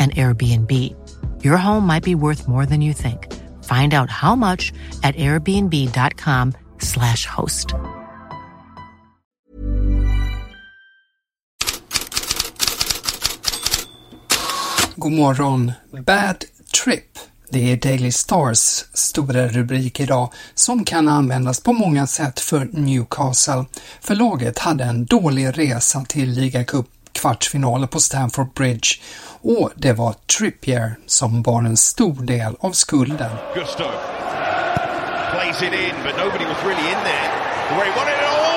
and Airbnb. Your home might be worth more than you think. Find out how much at airbnb.com slash host. God morgon. Bad Trip. Det är Daily Stars stora rubrik idag som kan användas på många sätt för Newcastle. Förlaget hade en dålig resa till ligacup kvartsfinaler på Stamford Bridge och det var Trippier som bar en stor del av skulden. Gusto plays it in, but nobody was really in there. The way he wanted it. all.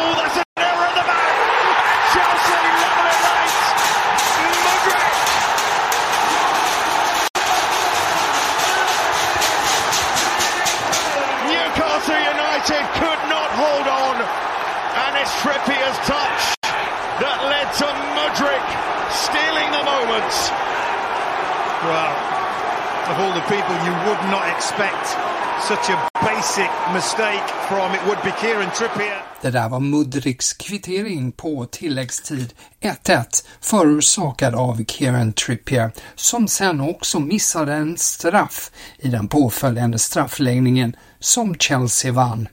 Well, of all the people you would not expect such a basic mistake from, it would be Kieran Trippier. Det där var Mudriks kvittering på tilläggstid 1-1 förorsakad av Kieran Trippier som sen också missade en straff i den påföljande straffläggningen som Chelsea vann.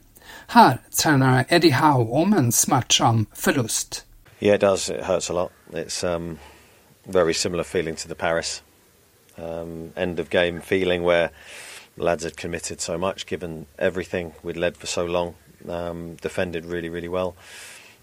Här tränar Eddie Howe om en smärtsam förlust. Yeah, it does. It hurts a lot. It's um, very similar feeling to the Paris um, end of game feeling where lads had committed so much, given everything we'd led for so long, um, defended really, really well,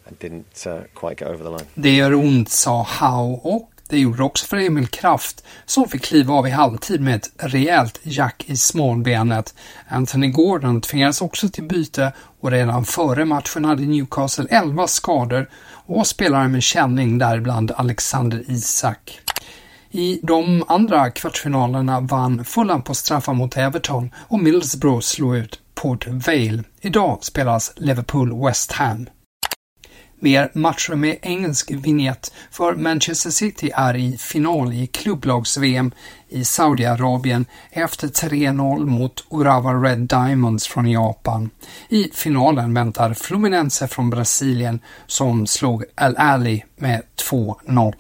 and didn't uh, quite get over the line. Det gör ont, sa Howe och det gjorde också för Emil Kraft som fick kliva av i halvtid med ett rejält jack i smalbenet. Anthony Gordon tvingades också till byte och redan före matchen hade Newcastle 11 skador och spelare med känning däribland Alexander Isak. I de andra kvartsfinalerna vann Fulham på straffar mot Everton och Middlesbrough slog ut Port Vale. Idag spelas Liverpool-West Ham. Mer matcher med engelsk vignett för Manchester City är i final i klubblags-VM i Saudiarabien efter 3-0 mot Urawa Red Diamonds från Japan. I finalen väntar Fluminense från Brasilien som slog Al Ali med 2-0.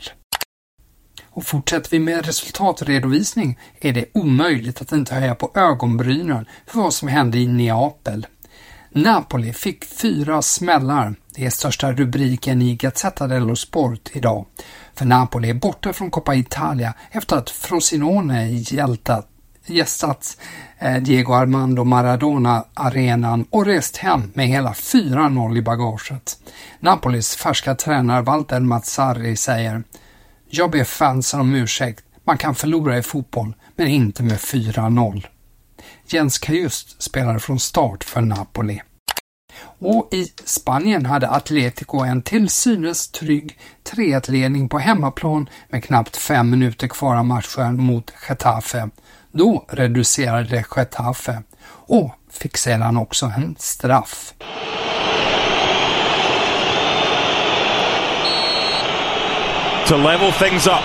Och fortsätter vi med resultatredovisning är det omöjligt att inte höja på ögonbrynen för vad som hände i Neapel. Napoli fick fyra smällar. Det är största rubriken i Gazzetta dello Sport idag. För Napoli är borta från Coppa Italia efter att Frosinone hjältat, gästat eh, Diego Armando Maradona-arenan och rest hem med hela 4-0 i bagaget. Napolis färska tränare Walter Mazzarri säger jag ber fansen om ursäkt. Man kan förlora i fotboll, men inte med 4-0. Jens Kajust spelade från start för Napoli. Och i Spanien hade Atletico en till synes trygg 3-1-ledning på hemmaplan med knappt fem minuter kvar av matchen mot Getafe. Då reducerade Getafe och fick sedan också en straff. To level things up.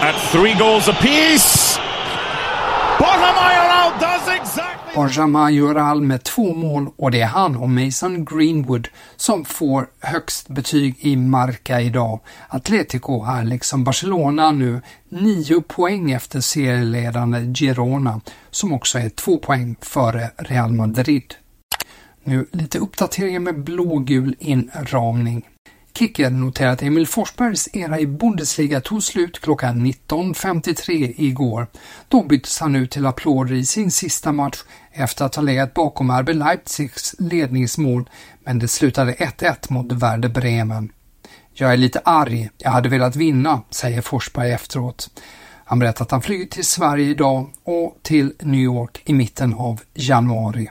at three goals apiece. Borja does exactly... Borja Majoral med två mål och det är han och Mason Greenwood som får högst betyg i Marca idag. Atletico är liksom Barcelona nu nio poäng efter serieledande Girona som också är två poäng före Real Madrid. Nu lite uppdateringar med blågul inramning. Kicker noterar att Emil Forsbergs era i Bundesliga tog slut klockan 19.53 igår. Då byttes han ut till applåder i sin sista match efter att ha legat bakom RB Leipzigs ledningsmål, men det slutade 1-1 mot Werder Bremen. Jag är lite arg, jag hade velat vinna, säger Forsberg efteråt. Han berättar att han flyger till Sverige idag och till New York i mitten av januari.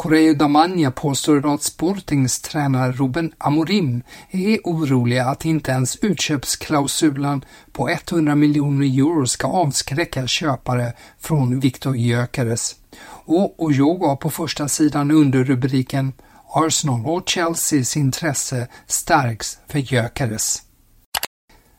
Correo Damagna påstår att Sportings tränare Ruben Amorim är orolig att inte ens utköpsklausulen på 100 miljoner euro ska avskräcka köpare från Viktor Gyökeres. Och Ojoga på första sidan under rubriken Arsenal och Chelseas intresse stärks för Gyökeres.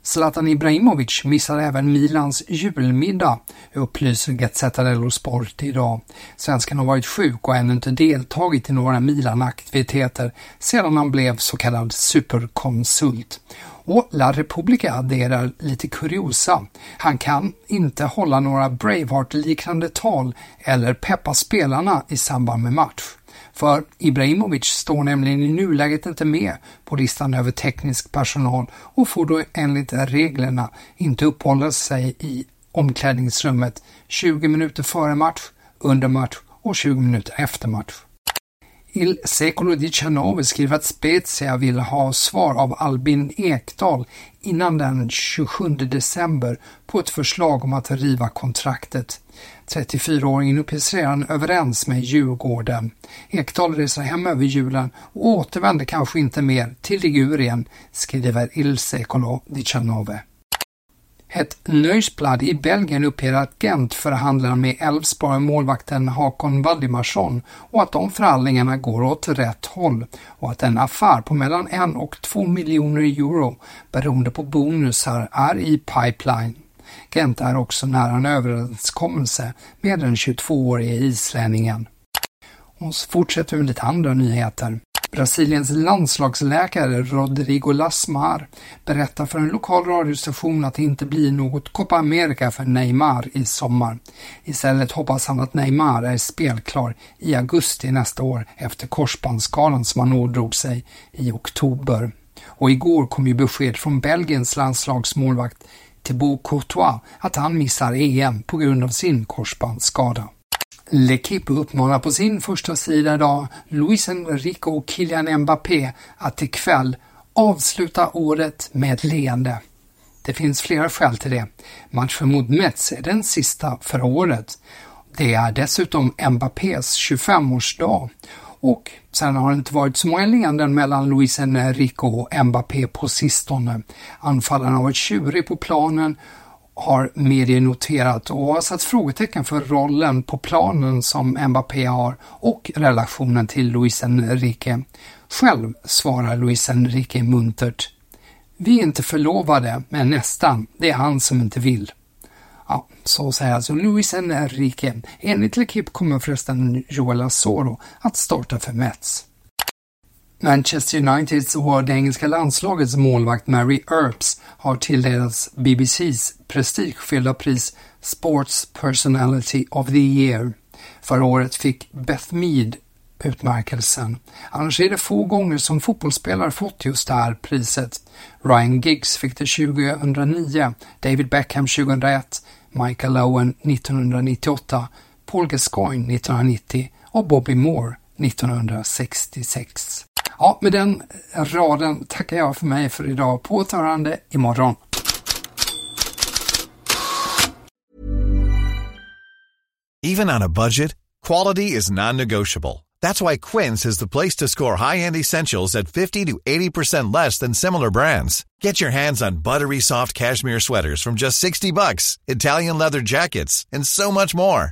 Zlatan Ibrahimovic missar även Milans julmiddag, upplyser Gazzetta dello Sport idag. Svenskan har varit sjuk och ännu inte deltagit i några Milan-aktiviteter sedan han blev så kallad superkonsult. Och La Repubblica adderar lite kuriosa. Han kan inte hålla några Braveheart-liknande tal eller peppa spelarna i samband med match. För Ibrahimovic står nämligen i nuläget inte med på listan över teknisk personal och får då enligt reglerna inte uppehålla sig i omklädningsrummet 20 minuter före match, under match och 20 minuter efter match. Il Secolo di skriver att Spezia vill ha svar av Albin Ekdal innan den 27 december på ett förslag om att riva kontraktet. 34-åringen uppges redan överens med Djurgården. Ekdal reser hem över julen och återvänder kanske inte mer till Ligurien, skriver Il Secolo di ett Nöjesblad i Belgien uppger att Gent förhandlar med Elfsborg målvakten Hakon Valdimarsson och att de förhandlingarna går åt rätt håll och att en affär på mellan en och två miljoner euro beroende på bonusar är i pipeline. Gent är också nära en överenskommelse med den 22-årige islänningen. Och så fortsätter vi med lite andra nyheter. Brasiliens landslagsläkare Rodrigo Lasmar berättar för en lokal radiostation att det inte blir något Copa America för Neymar i sommar. Istället hoppas han att Neymar är spelklar i augusti nästa år efter korsbandsskadan som han ådrog sig i oktober. Och igår kom ju besked från Belgiens landslagsmålvakt Thibaut Courtois att han missar EM på grund av sin korsbandsskada. L'Equipe uppmanar på sin första sida idag Luis Enrique och Kylian Mbappé att ikväll avsluta året med ett leende. Det finns flera skäl till det. Matchen mot Mets är den sista för året. Det är dessutom Mbappés 25-årsdag och sen har det inte varit så många leenden mellan Luis Enrique och Mbappé på sistone. Anfallaren har varit tjurig på planen har medier noterat och har satt frågetecken för rollen på planen som Mbappé har och relationen till Luis Enrique. Själv svarar Luis Enrique muntert. Vi är inte förlovade, men nästan. Det är han som inte vill. Ja, så säger alltså Luis Enrique. Enligt L'Equipe kommer förresten Joel Asoro att starta för Mets. Manchester Uniteds och det engelska landslagets målvakt Mary Earps har tilldelats BBCs prestigefyllda pris Sports Personality of the Year. Förra året fick Beth Mead utmärkelsen. Annars är det få gånger som fotbollsspelare fått just det här priset. Ryan Giggs fick det 2009, David Beckham 2001, Michael Owen 1998, Paul Gascoigne 1990 och Bobby Moore 1966. Ja, med den raden tackar jag för mig för idag. På återhörande imorgon. Even on a budget, quality is non-negotiable. That's why Quince is the place to score high-end essentials at 50 to 80% less than similar brands. Get your hands on buttery soft cashmere sweaters from just 60 bucks, Italian leather jackets, and so much more.